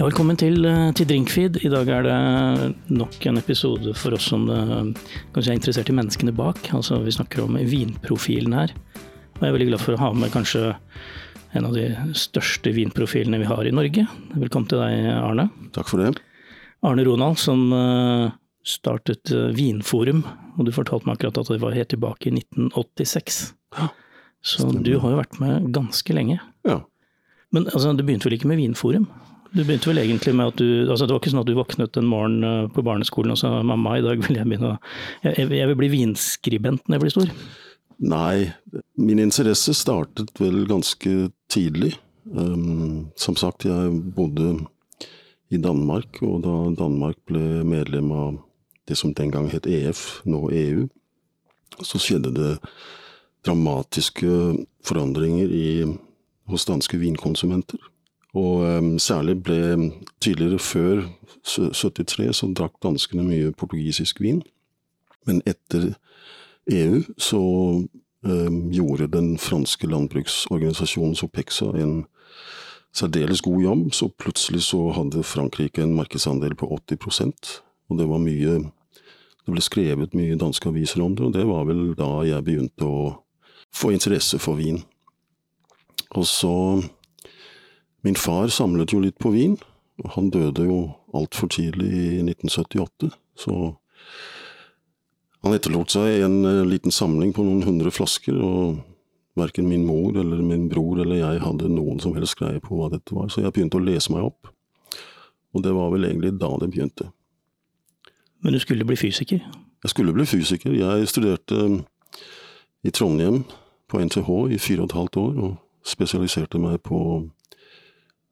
Ja, velkommen til, eh, til Drinkfeed. I dag er det nok en episode for oss som kanskje er interessert i menneskene bak. Altså, vi snakker om vinprofilen her. Og jeg er veldig glad for å ha med kanskje en av de største vinprofilene vi har i Norge. Velkommen til deg, Arne. Takk for det. Arne Ronald, som eh, startet eh, Vinforum. Og du fortalte meg akkurat at det var helt tilbake i 1986. Ja, Så du har jo vært med ganske lenge. Ja. Men altså, du begynte vel ikke med Vinforum? Du begynte vel egentlig med at du altså Det var ikke sånn at du våknet en morgen eh, på barneskolen og sa mamma, i dag vil jeg begynne å Jeg, vil bli vinskribent når jeg blir stor. Nei, min interesse startet vel ganske tidlig. Um, som sagt, jeg bodde i Danmark, og da Danmark ble medlem av det som den gang het EF, nå EU, så skjedde det dramatiske forandringer i, hos danske vinkonsumenter. Og um, særlig ble tidligere før sø- 73 så drakk danskene mye portugisisk vin. Men etter EU så um, gjorde den franske landbruksorganisasjonen Sopexa en særdeles god jobb, så plutselig så hadde Frankrike en markedsandel på 80% og det var mye Det ble skrevet mye danske aviser om det, og det var vel da jeg begynte å få interesse for vin. Og så Min far samlet jo litt på vin. Han døde jo altfor tidlig i 1978, så han etterlot seg en eh, liten samling på noen hundre flasker, og verken min mor eller min bror eller jeg hadde noen som helst greie på hva dette var, så jeg begynte å lese meg opp. Og det var vel egentlig da det begynte. Men du skulle bli fysiker. Jeg skulle bli fysiker. Jeg studerte eh, i Trondheim på NTH i fire og et halvt år, og spesialiserte meg på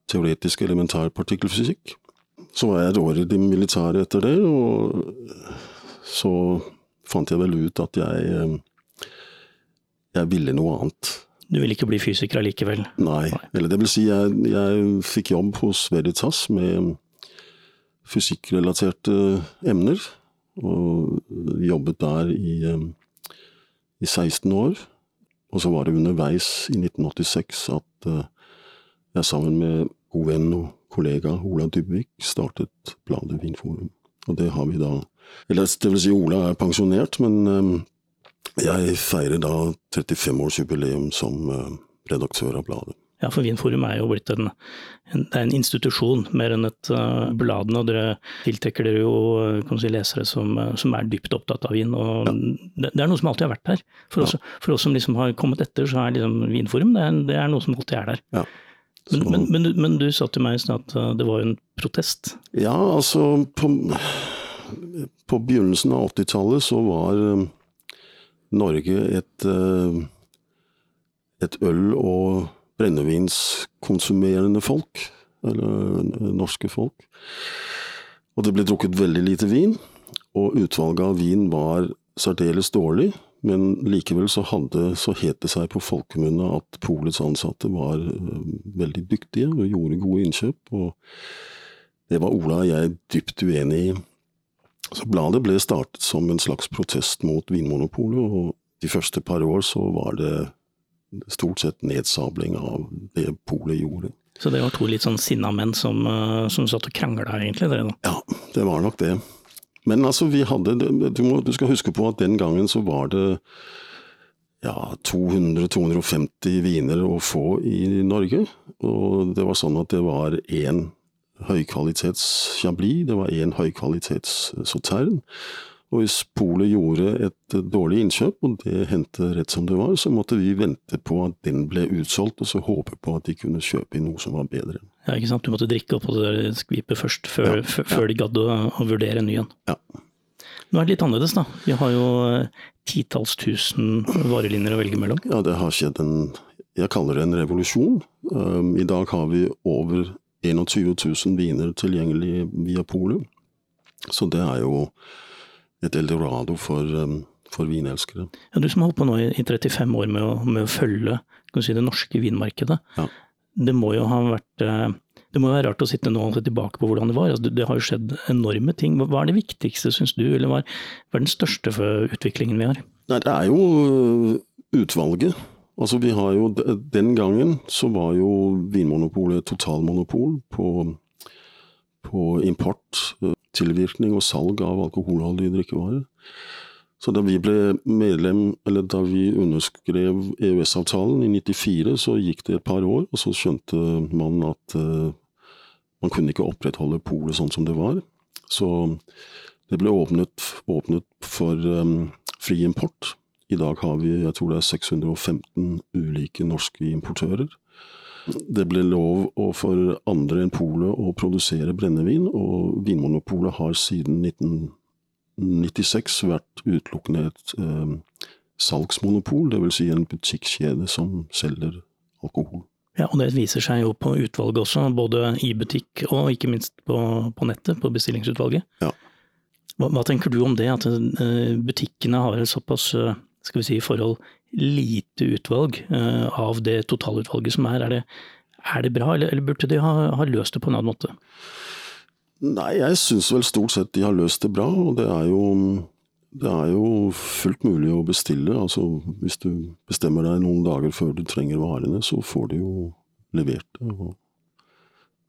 teoretisk elementær partikkelfysikk. Så var jeg et år i det militære etter det, og så fant jeg vel ut at jeg, eh, jeg ville noe annet. Du ville ikke bli fysiker allikevel. Nei, eller det vil si, jeg, jeg fikk jobb hos Veritas med fysikkrelaterte emner, og jobbet der i, eh, i 16 år. Og så var det underveis i 1986 at eh, jeg sammen med god venn og kollega Ola Dybvik startet bladet Vinforum. Og det har vi da Eller det vil si, Ola er pensjonert, men eh, jeg feirer da 35-årsjubileum som eh, redaktør av bladet. Ja, for Vinforum er jo blitt en, en, det en institusjon mer enn et uh, blad. Og dere tiltrekker dere jo si, lesere som, som er dypt opptatt av vin. og det, det er noe som alltid har vært der. For, oss, for oss som liksom har kommet etter, så er liksom Vinforum det er, det er noe som alltid er der. Ja. Men, men, men, men du sa til meg at uh, det var en protest. Ja, altså på, på begynnelsen av 80-tallet så var eh, Norge et, eh, et øl- og brennevinskonsumerende folk. Eller eh, norske folk. Og det ble drukket veldig lite vin, og utvalget av vin var særdeles dårlig. Men likevel så, hadde, så het det seg på folkemunne at polets ansatte var eh, veldig dyktige og gjorde gode innkjøp. og det var Ola og jeg dypt uenig i. Så bladet ble startet som en slags protest mot Vinmonopolet, og de første par år så var det stort sett nedsabling av det polet gjorde. Så det var to litt sånn sinna menn som, uh, som satt og krangla, egentlig. dere da. Ja, det var nok det. Men altså, vi hadde Du, må, du skal huske på at den gangen så var det ja, 200-250 viner å få i Norge. Og det var sånn at det var én høykvalitets chablis, det var én høykvalitets sautern. Og hvis polet gjorde et dårlig innkjøp, og det hendte rett som det var, så måtte vi vente på at den ble utsolgt, og så håpe på at de kunne kjøpe inn noe som var bedre. Ja, ikke sant? Du måtte drikke opp på det skvipet først, før, Ja, f- før de gadd å, å vurdere en ny en. Ja. Nå er det litt annerledes, da. Vi har jo eh, titalls tusen varelinjer å velge mellom. Ja, det har skjedd en Jeg kaller det en revolusjon. Um, I dag har vi over 21 000 viner tilgjengelig via polet. Så det er jo et eldorado for, um, for vinelskere. Ja, du som har holdt på nå i, i 35 år med å, med å følge kan si, det norske vinmarkedet. Ja. Det må jo ha vært eh, det må være rart å sitte nå og se tilbake på hvordan det var. Altså, det, har jo skjedd enorme ting. Hva, er det viktigste, syns du, eller hva er, den største for utviklingen vi har? Nei, det er jo øh, utvalget. Altså, vi har jo Den gangen så var jo Vinmonopolet totalmonopol på på import, tilvirkning og salg av alkoholholdige drikkevarer. Så da vi ble medlem, eller da vi underskrev EØS-avtalen i 94, så gikk det et par år, og så skjønte man at uh, man kunne ikke opprettholde polet sånn som det var. Så det ble åpnet, åpnet for um, fri import. I dag har vi jeg tror det er 615 ulike norske importører. Det ble lov for andre enn polet å produsere brennevin, og Vinmonopolet har siden 1996 vært utelukkende et eh, salgsmonopol, dvs. Si en butikkjede som selger alkohol. Ja, og Det viser seg jo på utvalget også, både i butikk og ikke minst på, på nettet, på bestillingsutvalget. Ja. Hva, hva, tenker du om det, at eh, butikkene har et såpass eh, skal vi si, forhold lite utvalg uh, av det totalutvalget som er. Er det, er det bra, eller, eller, burde de ha, ha, løst det på en annen måte? Nei, jeg syns vel stort sett de har løst det bra. Og det er jo, det er jo fullt mulig å bestille. Altså, hvis du bestemmer deg noen dager før du trenger varene, så får du jo levert det.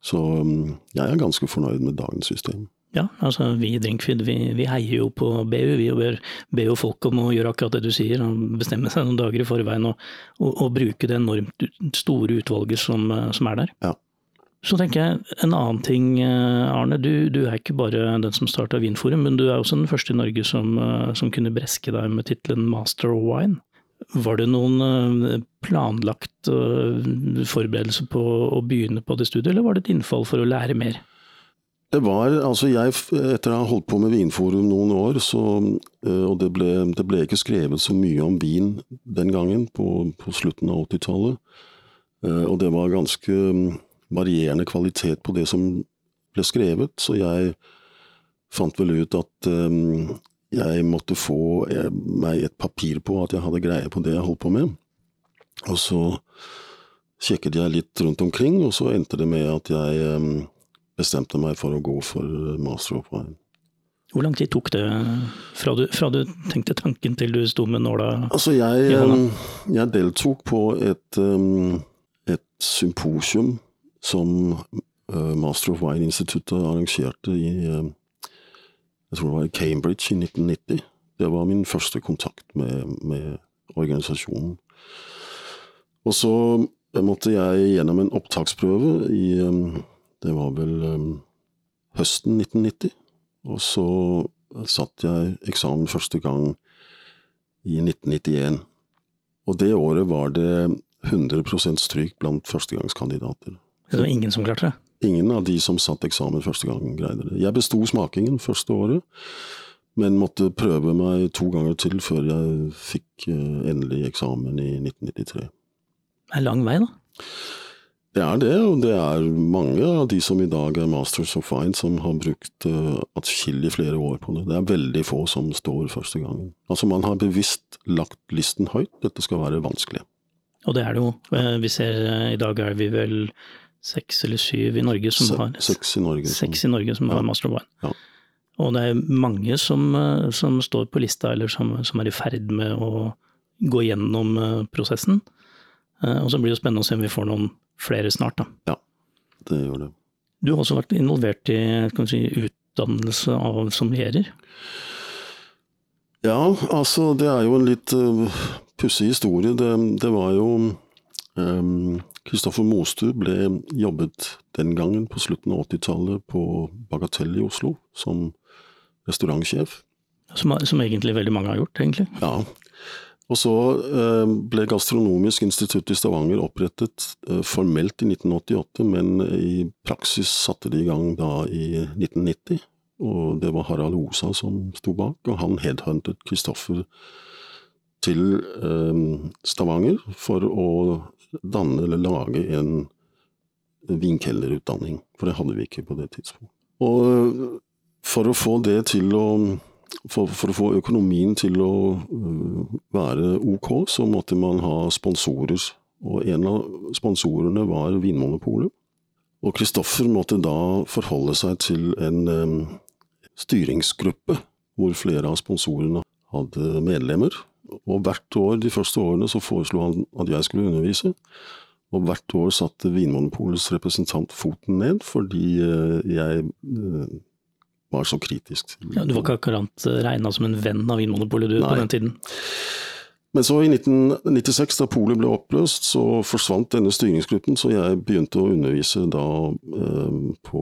Så mm, jeg er ganske fornøyd med dagens system. Ja, altså vi i Drinkfeed vi, vi, heier jo på BU. Vi ber, ber jo folk om å gjøre akkurat det du sier, og bestemme seg noen dager i forveien og, og, og bruke det enormt store utvalget som, som er der. Ja. Så tenker jeg en annen ting, Arne. Du, du er ikke bare den som starta Vinforum, men du er også den første i Norge som, som kunne breske deg med tittelen Master of Wine. Var det noen eh, planlagt eh, forberedelse på å begynne på det studiet, eller var det et innfall for å lære mer? Det var, altså jeg, Etter å ha holdt på med Vinforum noen år, så, eh, og det ble, det ble, ikke skrevet så mye om vin den gangen, på, på slutten av 80-tallet. Eh, og det var ganske mm, varierende kvalitet på det som ble skrevet, så jeg fant vel ut at um, jeg måtte få meg et papir på at jeg hadde greie på det jeg holdt på med. Og så sjekket jeg litt rundt omkring, og så endte det med at jeg bestemte meg for å gå for master of wine. Hvor lang tid tok det fra du, fra du tenkte tanken til du sto med nåla altså jeg, um, jeg deltok på et, et symposium som Master of Wine-instituttet arrangerte i jeg tror det var i Cambridge i 1990. Det var min første kontakt med, med organisasjonen. Og så måtte jeg gjennom en opptaksprøve i det var vel um, høsten 1990. Og så satt jeg eksamen første gang i 1991. Og det året var det 100% stryk blant førstegangskandidater. Så Det var ingen som klarte det? Ingen av de som satt eksamen første gang, greide det. Jeg besto smakingen første året, men måtte prøve meg to ganger til før jeg fikk uh, endelig eksamen i 1993. Det er lang vei, da? Det er det, og det er mange av de som i dag er Masters of Fine som har brukt uh, atskillig flere år på det. Det er veldig få som står første gangen. Altså Man har bevisst lagt listen høyt, dette skal være vanskelig. Og det er det jo. Eh, vi ser eh, i dag er vi vel seks eller syv i Norge som Se, har Seks i Norge, seks i Norge som ja. har Master of Wine. Ja. Og det er mange som, som står på lista, eller som, som, er i ferd med å gå gjennom prosessen. Og så blir det spennende å se om vi får noen flere snart, da. Ja, det gjør det. Du har også vært involvert i si, utdannelse av sommelierer? Ja, altså det er jo en litt uh, pussig historie. Det, det, var jo Kristoffer um, Mostu ble jobbet den gangen, på slutten av 80-tallet, på Bagatell i Oslo som restaurantsjef. Som, som, egentlig veldig mange har gjort, egentlig? Ja. Og så eh, ble Gastronomisk institutt i Stavanger opprettet eh, formelt i 1988, men i praksis satte de i gang da i 1990. Og det var Harald Osa som sto bak, og han headhuntet Kristoffer til eh, Stavanger for å danne eller lage en vinkellerutdanning, for det hadde vi ikke på det tidspunktet. Og for å få det til å for, for, å få økonomien til å øh, være ok, så måtte man ha sponsorer. Og en av sponsorene var Vinmonopolet. Og Kristoffer måtte da forholde seg til en um, styringsgruppe hvor flere av sponsorene hadde medlemmer. Og hvert år de første årene så foreslo han at jeg skulle undervise. Og hvert år satte Vinmonopolets representant foten ned, fordi jeg var så kritisk. Ja, du var ikke akkurat regna som en venn av Vinmonopolet du Nei. på den tiden? Men så i 1996, da polet ble oppløst, så forsvant denne styringsgruppen, så jeg begynte å undervise da eh, på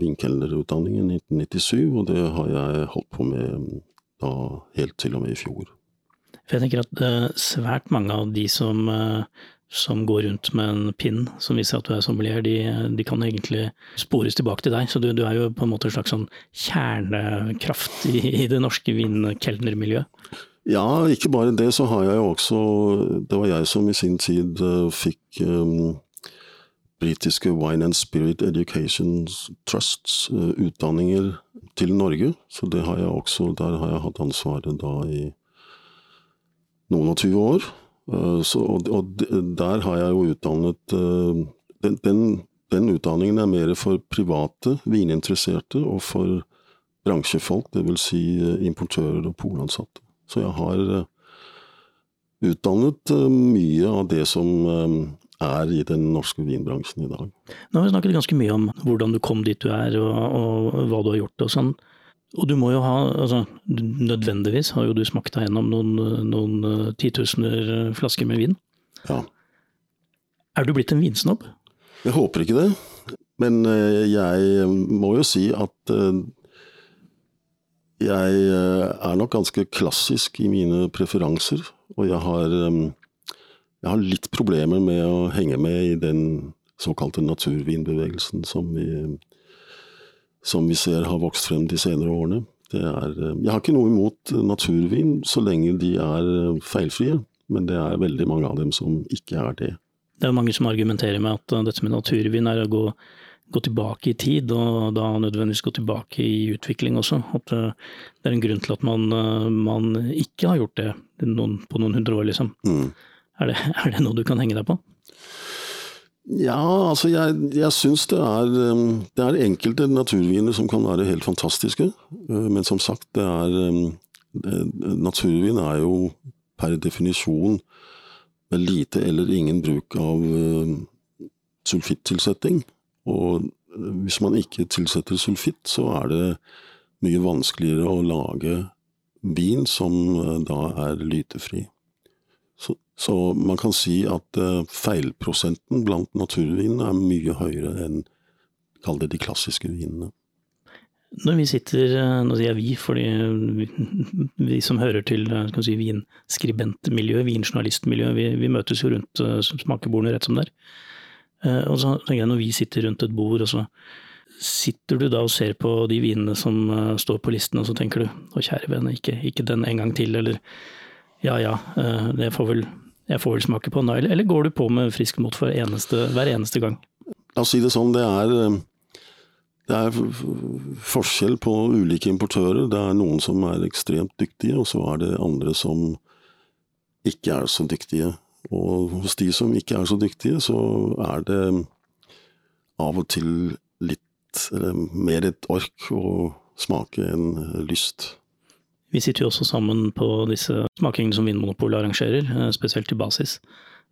vinkelnerutdanningen i 1997, og det har jeg holdt på med da helt til og med i fjor. For jeg tenker at uh, svært mange av de som, uh, som, går rundt med en pinn som viser at du er sommelier, de, de kan egentlig spores tilbake til deg. Så du, du, er jo på en måte en slags sånn kjernekraft i, i det norske vinkelnermiljøet. Ja, ikke bare det, så har jeg jo også Det var jeg som i sin tid uh, fikk um, britiske Wine and Spirit Education Trusts uh, utdanninger til Norge. Så det har jeg også, der har jeg hatt ansvaret da i noen og tyve år. Uh, så, og, og, der har jeg jo utdannet den, den, den, utdanningen er mer for private vininteresserte og for bransjefolk, dvs. Si importører og polansatte. Så jeg har eh, utdannet eh, mye av det som eh, er i den norske vinbransjen i dag. Nå har vi snakket ganske mye om hvordan du kom dit du er og, og hva du har gjort og sånn. Og du må jo ha, altså nødvendigvis har jo du smakt deg gjennom noen, noen titusener flasker med vin. Ja. Er du blitt en vinsnobb? Jeg håper ikke det. Men jeg må jo si at jeg eh, er nok ganske klassisk i mine preferanser, og jeg har, eh, jeg har litt problemer med å henge med i den såkalte naturvinbevegelsen som vi, som vi ser har vokst frem de senere årene. Er, eh, jeg har ikke noe imot naturvin så lenge de er feilfrie, men det er veldig mange av dem som ikke er det. Det er mange som argumenterer med at dette med naturvin er å gå gå tilbake i tid, og da nødvendigvis gå tilbake i utvikling også. At eh, det er en grunn til at man, eh, man ikke har gjort det noen, på noen hundre år, liksom. Mm. Er, det, er, det, noe du kan henge deg på? Ja, altså jeg, jeg syns det eh, Det er enkelte naturviner som kan være helt fantastiske, men som sagt, det er Naturvin er jo per definisjon med lite eller ingen bruk av sulfittilsetting. Og eh, hvis man ikke tilsetter sulfitt, så er det mye vanskeligere å lage vin som eh, da er lytefri. Så, man kan si at uh, feilprosenten blant naturvinene er mye høyere enn kall det de klassiske vinene. Når vi sitter, nå sier jeg vi, fordi vi, vi som hører til si, vinskribentmiljøet, vinjournalistmiljøet, vi, vi, møtes jo rundt smakebordene rett som det er. Eh, og så tenker jeg når vi sitter rundt et bord, og så sitter du da og ser på de vinene som eh, står på listen, og så tenker du å kjære vene, ikke, ikke, den en gang til, eller ja ja, eh, det får vel, jeg får vel smake på den eller, går du på med frisk mot eneste, hver eneste gang? La oss si det sånn, det er, det er forskjell på ulike importører. Det er noen som er ekstremt dyktige, og så er det andre som ikke er så dyktige. Og hos de som ikke er så dyktige, så er det av og til litt eller mer et ork å smake enn lyst. Vi sitter jo også sammen på disse smakingene som Vinmonopolet arrangerer, eh, spesielt i basis.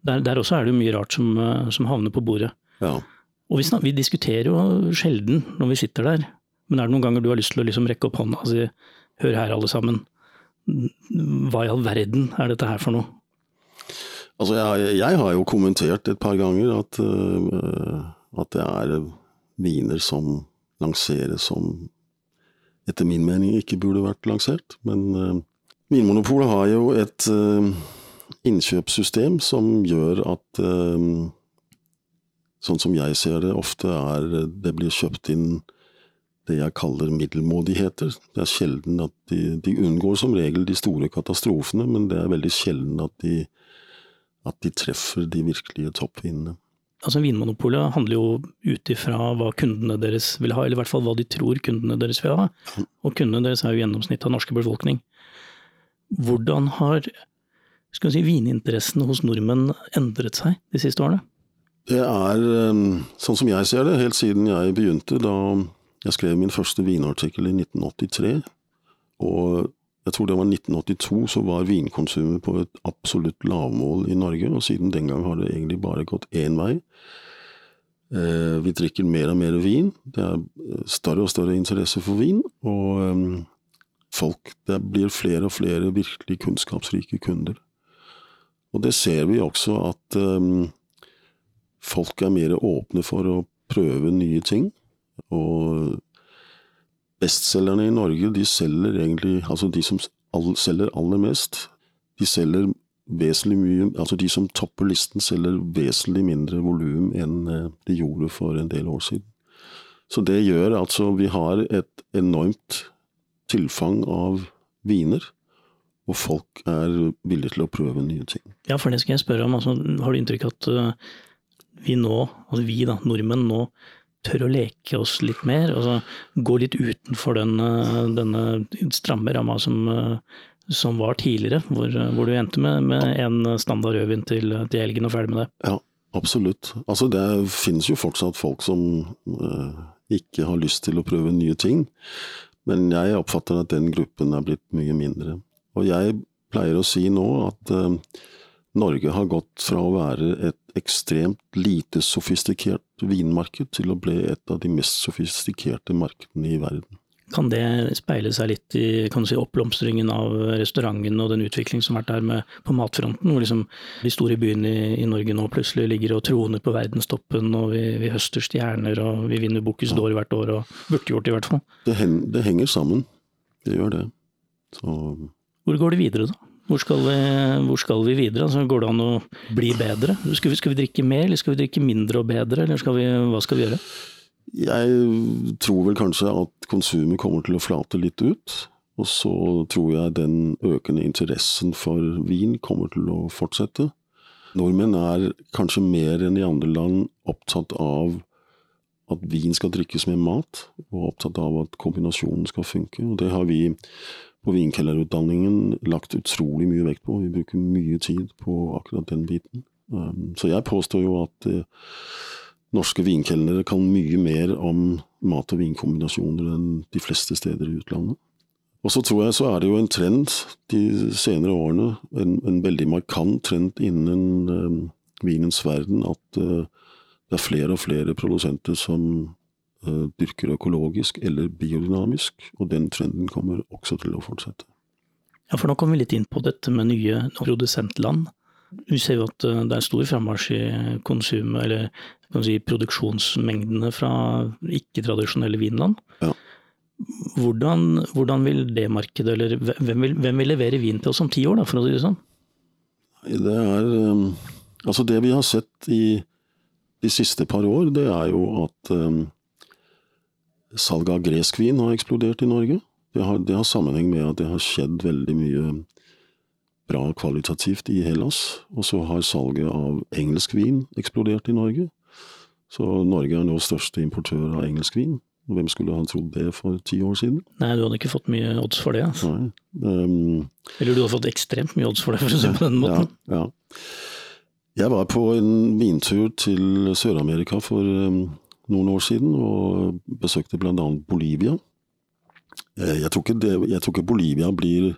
Der, der, også er det jo mye rart som, eh, som havner på bordet. Ja. Og vi, snak, vi, diskuterer jo sjelden når vi sitter der, men er det noen ganger du har lyst til å liksom rekke opp hånda og si hør her alle sammen, hva i all verden er dette her for noe? Altså, jeg, jeg, har jo kommentert et par ganger at, uh, at det er viner som lanseres som etter min mening ikke burde vært lansert. Men uh, Vinmonopolet har jo et uh, innkjøpssystem som gjør at uh, Sånn som jeg ser det, ofte er det blir kjøpt inn det jeg kaller middelmådigheter. Det er sjelden at de, de unngår som regel de store katastrofene, men det er veldig sjelden at de at de treffer de virkelige toppvinene. Altså Vinmonopolet handler jo ut ifra hva kundene deres vil ha, eller i hvert fall hva de tror kundene deres vil ha. Og kundene deres er jo gjennomsnittet av norske befolkning. Hvordan har skal vi si, vininteressene hos nordmenn endret seg de siste årene? Det er, ehm, sånn som jeg ser det, helt siden jeg begynte, da jeg skrev min første vinartikkel i 1983. Og jeg tror det var 1982, så var vinkonsumet på et absolutt lavmål i Norge, og siden den gang har det egentlig bare gått én vei. Eh, vi drikker mer og mer vin. Det er større og større interesse for vin. Og um, folk Det blir flere og flere virkelig kunnskapsrike kunder. Og det ser vi også at folk er mer åpne for å prøve nye ting. Og bestselgerne i Norge, de selger egentlig Altså de som selger aller mest, de selger vesentlig mye Altså de som topper listen, selger vesentlig mindre volum enn eh, de gjorde for en del år siden. Så det gjør altså Vi har et enormt tilfang av viner, og folk er villige til å prøve nye ting. Ja, for det skal jeg spørre om. Altså, har du inntrykk av at eh, vi nå, altså vi da, nordmenn nå, tør å leke oss litt mer? Altså gå litt utenfor den, eh, denne stramme ramma som som var tidligere, hvor, hvor du endte med, med en standard rødvin til, til helgen og ferdig med det. Ja, absolutt. Altså det finnes jo fortsatt folk som eh, ikke har lyst til å prøve nye ting. Men jeg oppfatter at den gruppen er blitt mye mindre. Og jeg pleier å si nå at uh, Norge har gått fra å være et ekstremt lite sofistikert vinmarked til å bli et av de mest sofistikerte markedene i verden. Kan det speile seg litt i si, oppblomstringen av restauranten og den utvikling som har vært der med, på matfronten, hvor liksom de store byene i, i, Norge nå plutselig ligger og troner på verdenstoppen, og vi, vi høster stjerner og vi vinner Bocuse d'Or hvert år, og burde gjort det i hvert fall? Det, hen, det, henger sammen, det gjør det. Så... Hvor går det videre, da? Hvor skal, vi, hvor skal vi, videre? Altså, går det an å bli bedre? Skal vi, skal vi, drikke mer, eller skal vi drikke mindre og bedre, eller skal vi, hva skal vi gjøre? Jeg tror vel kanskje at konsumet kommer til å flate litt ut. Og så tror jeg den økende interessen for vin kommer til å fortsette. Nordmenn er kanskje mer enn i andre land opptatt av at vin skal drikkes med mat, og opptatt av at kombinasjonen skal funke. Og det har vi på vinkellerutdanningen lagt utrolig mye vekt på. Vi bruker mye tid på akkurat den biten. Um, så jeg påstår jo at eh, norske vinkelnere kan mye mer om mat- og vinkombinasjoner enn de fleste steder i utlandet. Og så tror jeg så er det jo en trend de senere årene, en, en veldig markant trend innen um, vinens verden, at uh, det er flere og flere produsenter som dyrker økologisk eller biodynamisk, og den trenden kommer også til å fortsette. Ja, for nå kommer vi litt inn på dette med nye produsentland. Vi ser jo at det er stor frammarsj i konsum, eller si, produksjonsmengdene fra ikke-tradisjonelle vinland. Ja. Hvordan, hvordan, vil det markedet, eller hvem vil, hvem vil, levere vin til oss om ti år, da, for å si det sånn? Det er um, Altså, det vi har sett i de siste par år, det er jo at salget av gresk vin har eksplodert i Norge. Det har, det har, sammenheng med at det har skjedd veldig mye bra kvalitativt i Hellas. Og så har salget av engelsk vin eksplodert i Norge. Så Norge er nå største importør av engelsk vin. Hvem skulle ha trodd det for ti år siden? Nei, du hadde ikke fått mye odds for det. Altså. Um, Eller du hadde fått ekstremt mye odds for det, for å si det på den måten. Ja, ja. Jeg var på en vintur til Sør-Amerika for um, noen år siden, og besøkte annet Bolivia. Eh, jeg tror, det, jeg tror, ikke Bolivia blir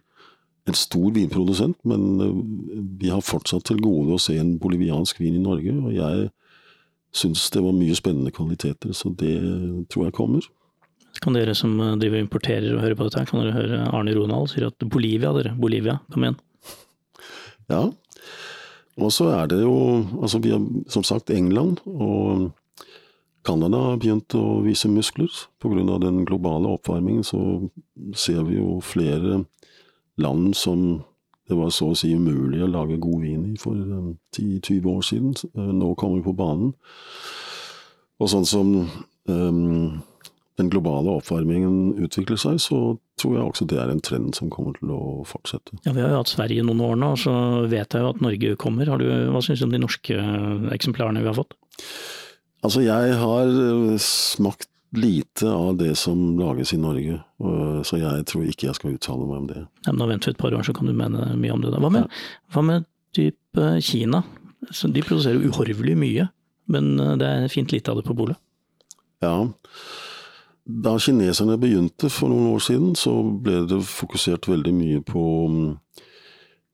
en stor vinprodusent, men uh, vi har fortsatt til gode å se en boliviansk vin i Norge. og jeg syns det var mye spennende kvaliteter, så det tror jeg kommer. Kan dere som eh, driver importerer og hører på dette, kan dere høre Arne Ronald sier at Bolivia, dere. Bolivia, kom igjen. Ja. Og så er det jo Altså, vi har som sagt England og Canada har begynt å vise muskler. Pga. den globale oppvarmingen så ser vi jo flere land som det var så å si umulig å lage god vin i for 10-20 eh, år siden. Eh, nå kommer vi på banen. Og sånn som um, den globale oppvarmingen utvikler seg, så tror jeg også det er en trend som kommer til å fortsette. Ja, Vi har jo hatt Sverige noen år nå, så vet jeg jo at Norge kommer. Du, hva syns du om de norske eksemplarene vi har fått? Altså, jeg har smakt lite av det som lages i Norge, så jeg tror ikke jeg skal uttale meg om det. Ja, men da venter vi et par år, så kan du mene mye om det. da. Hva med, ja. hva med type eh, Kina? Så de produserer uhorvelig mye, men eh, det er fint lite av det på bolet. Ja. da kineserne begynte for noen år siden, så ble det fokusert veldig mye på mm,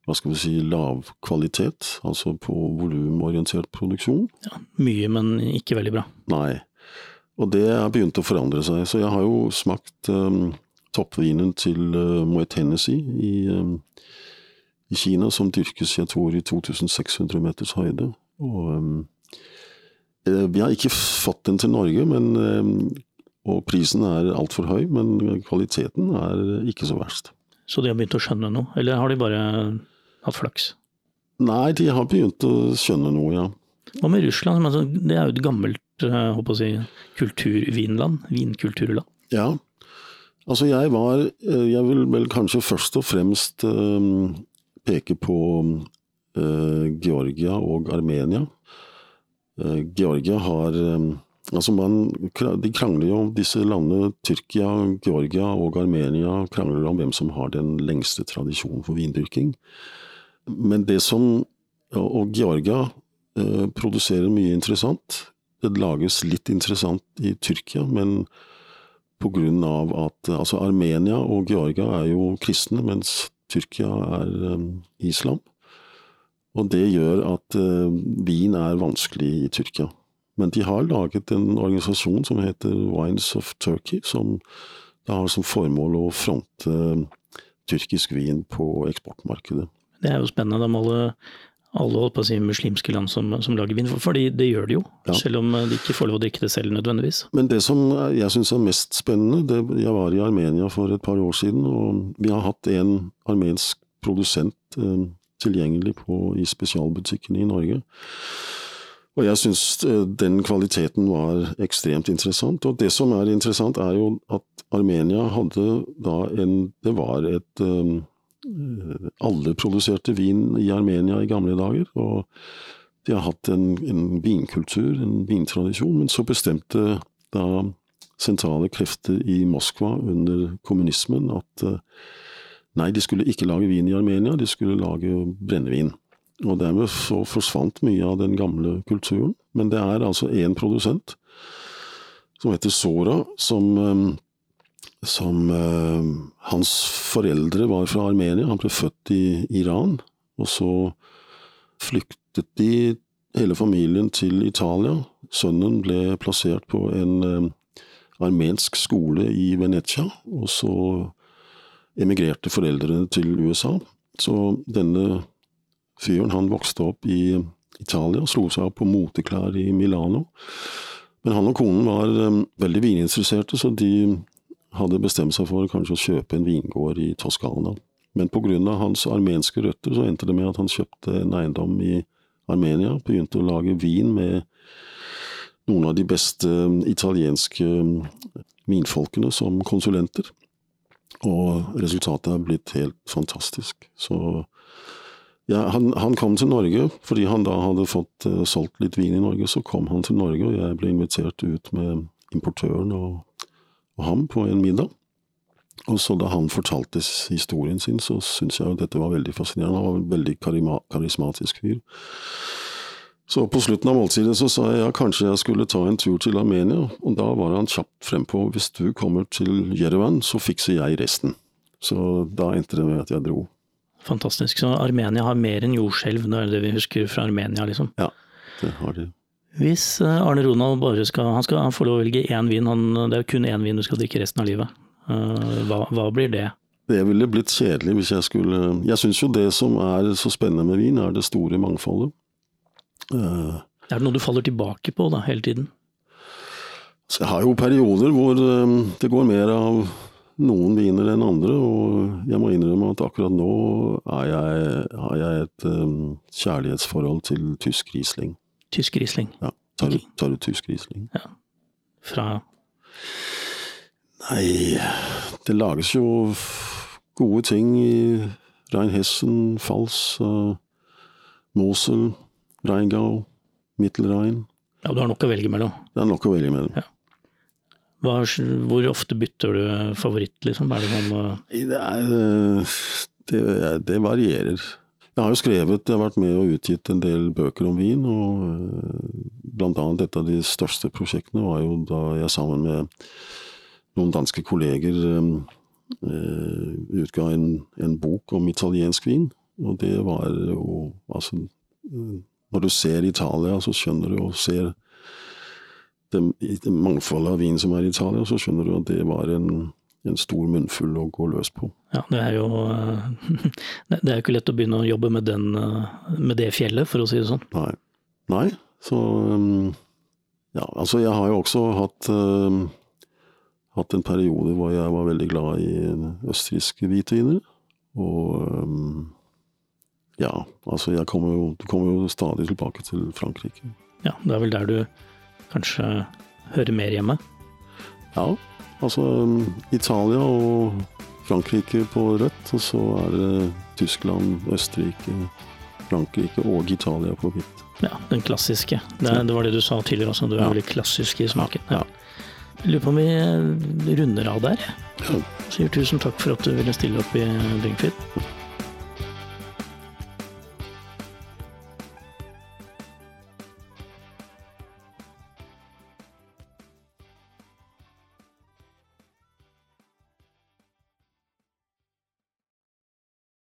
hva skal vi si, lav kvalitet, altså på volumorientert produksjon. Ja, mye, men ikke veldig bra. Nei. Og det har begynt å forandre seg. Så jeg har jo smakt um, toppvinen til uh, Moet Hennessy i, um, i, Kina, som dyrkes jeg tror i 2600 meters høyde. Og um, vi har ikke fått den til Norge, men, og prisen er altfor høy, men kvaliteten er ikke så verst. Så de har begynt å skjønne noe, eller har de bare hatt flaks? Nei, de har begynt å skjønne noe, ja. Hva med Russland? Altså, det er jo et gammelt håper å si, kulturvinland? Vinkulturland? Ja. Altså jeg var eh, Jeg vil vel kanskje først og fremst um, peke på Georgia og Armenia. Georgia har Altså man, De krangler jo om disse landene, Tyrkia, Georgia og Armenia krangler om hvem som har den lengste tradisjonen for vindyrking. Men det som Og Georgia eh, produserer mye interessant. Det lages litt interessant i Tyrkia, men av at Altså, Armenia og Georgia er jo kristne, mens Tyrkia er eh, islam. Og det gjør at eh, vin er vanskelig i Tyrkia. Men de har laget en organisasjon som heter Wines of Turkey, som har som formål å fronte tyrkisk vin på eksportmarkedet. Det er jo spennende. Da må alle, alle holdt på å si muslimske land som, som lager vin, fordi det gjør de jo. Ja. Selv om de ikke får lov å drikke det selv nødvendigvis. Men det som jeg syns er mest spennende, det, jeg var i Armenia for et par år siden, og vi har hatt en armensk produsent eh, tilgjengelig på, i spesialbutikkene i Norge. Og jeg syns eh, den kvaliteten var ekstremt interessant. Og det som er interessant, er jo at Armenia hadde da en Det var et um, alle produserte vin i Armenia i gamle dager. og de har hatt en, en vinkultur, en vintradisjon, men så bestemte da sentrale krefter i Moskva under kommunismen at eh, nei, de skulle ikke lage vin i Armenia, de skulle lage brennevin. Og dermed så forsvant mye av den gamle kulturen. Men det er altså én produsent, som heter Sora, som eh, som eh, Hans foreldre var fra Armenia, han ble født i Iran. Og så flyktet de, hele familien, til Italia. Sønnen ble plassert på en eh, armensk skole i Venezia, og så emigrerte foreldrene til USA. Så denne fyren, han vokste opp i Italia, slo seg opp på moteklær i Milano. Men han og konen var um, veldig vininteresserte, så de hadde bestemt seg for kanskje å kjøpe en vingård i Toskana. Men på grunn av hans armenske røtter så endte det med at han kjøpte en eiendom i Armenia, begynte å lage vin med noen av de beste um, italienske minfolkene vinfolkene som konsulenter. Og resultatet er blitt helt fantastisk. Så ja, han, han, kom til Norge fordi han da hadde fått uh, solgt litt vin i Norge. Så kom han til Norge, og jeg ble invitert ut med importøren og og ham på en middag. Og så da han fortalte historien sin, så syntes jeg jo dette var veldig fascinerende. Han var en veldig karismatisk fyr. Så på slutten av måltidet så sa jeg ja, kanskje jeg skulle ta en tur til Armenia, og da var han kjapt frempå hvis du kommer til Jerevan, så fikser jeg resten. Så da endte det med at jeg dro. Fantastisk. Så Armenia har mer enn jordskjelv, det er det vi husker fra Armenia, liksom? Ja, det har de. Hvis eh, Arne Ronald bare skal Han skal få lov å velge én vin, han, det er kun én vin du skal drikke resten av livet. Eh, hva, hva blir det? Det ville blitt kjedelig hvis jeg skulle Jeg syns jo det som er så spennende med vin, er det store mangfoldet. Uh, er det noe du faller tilbake på da, hele tiden? Så jeg har jo perioder hvor det går mer av noen viner enn andre, og jeg må innrømme at akkurat nå jeg, har jeg et um, kjærlighetsforhold til tysk Riesling. Tysk Riesling. Ja. Tar du, tar du tysk Riesling? Ja. Fra Nei, det lages jo gode ting i Rheinhessen, Fals, uh, Mosel, Rheingau, Mittelrhein. Ja, du har nok å velge mellom? Det er nok å velge mellom. Ja. Hva, hvor ofte bytter du favoritt, liksom? Er det, noen, uh... det, er, eh, det, det varierer. Jeg har jo skrevet, jeg har vært med og utgitt en del bøker om vin, og eh, blant annet et av de største prosjektene var jo da jeg sammen med noen danske kolleger uh, utga en, en, bok om italiensk vin. Og det var jo Altså, når du ser Italia, så skjønner du og ser det mangfoldet av vin som er i Italia, så skjønner du at det var en, en stor munnfull å gå løs på. Ja, det er jo Det er jo ikke lett å begynne å jobbe med, den, med det fjellet, for å si det sånn. Nei. Nei, så Ja, altså jeg har jo også hatt hatt en periode hvor jeg var veldig glad i østerrikske hvitviner. Og ja, altså jeg kommer jo, kommer jo stadig tilbake til Frankrike. Ja, det er vel der du kanskje hører mer hjemme? Ja, altså Italia og Frankrike på rødt, og så er det Tyskland, Østerrike, Frankrike og Italia på hvitt. Ja, den klassiske. Det, det, var det du sa tidligere også, du er ja. veldig klassisk i smaken. Ja. Lurer på om vi runder av der. Ja. Sier tusen takk for at du ville stille opp i Drinkfit.